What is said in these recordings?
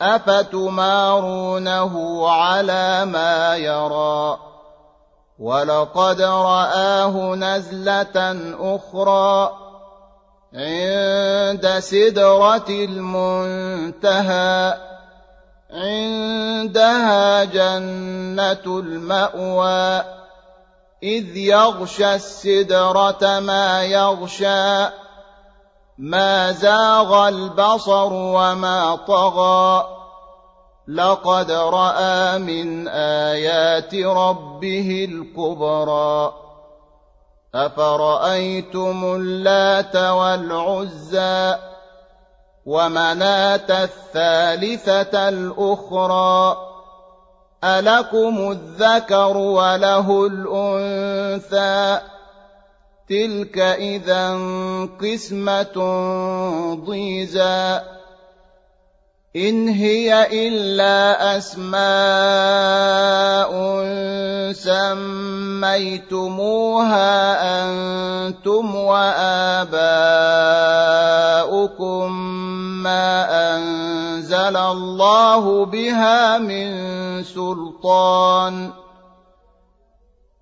افتمارونه على ما يرى؟ ولقد راه نزله أخرى عند سدره المنتهى عندها جنه الماوى اذ يغشى السدره ما يغشى. ما زاغ البصر وما طغى لقد رأى من آيات ربه الكبرى أفرأيتم اللات والعزى ومناة الثالثة الأخرى ألكم الذكر وله الأنثى تلك اذا قسمه ضيزى ان هي الا اسماء سميتموها أنتم واباؤكم ما انزل الله بها من سلطان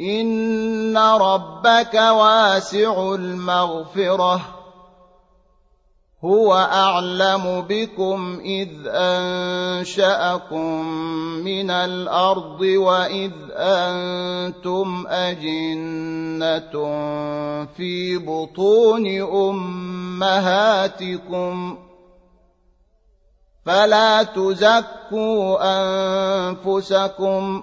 ان ربك واسع المغفره هو اعلم بكم اذ انشاكم من الأرض واذ أنتم اجنه في بطون امهاتكم فلا تزكوا انفسكم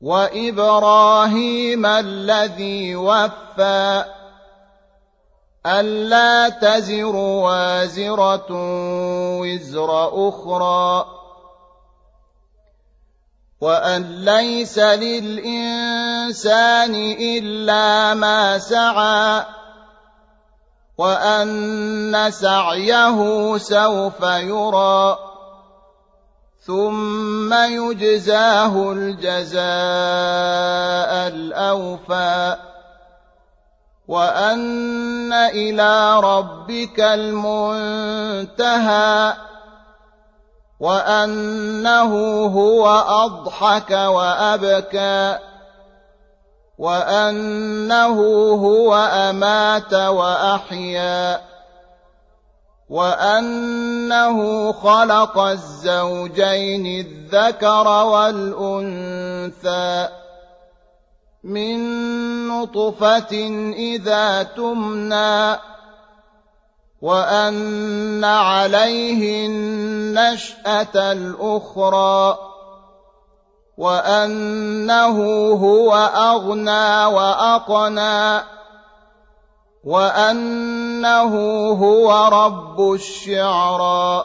وإبراهيم الذي وفى ألا تزر وازرة وزر أخرى وأن ليس للإنسان إلا ما سعى وأن سعيه سوف يرى ثم يجزاه الجزاء الاوفى وان إلى ربك المنتهى وانه هو اضحك وابكى وانه هو امات واحيا وانه خلق الزوجين الذكر والانثى من نطفه اذا تمنى وان عليه النشاه الاخرى وانه هو اغنى واقنى وأنه هو رب الشعرى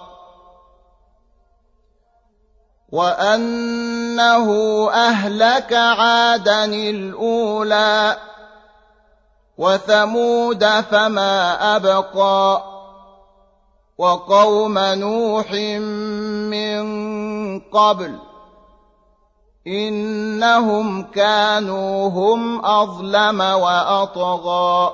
وأنه أهلك عادا الأولى وثمود فما أبقى وقوم نوح من قبل إنهم كانوا هم أظلم وأطغى.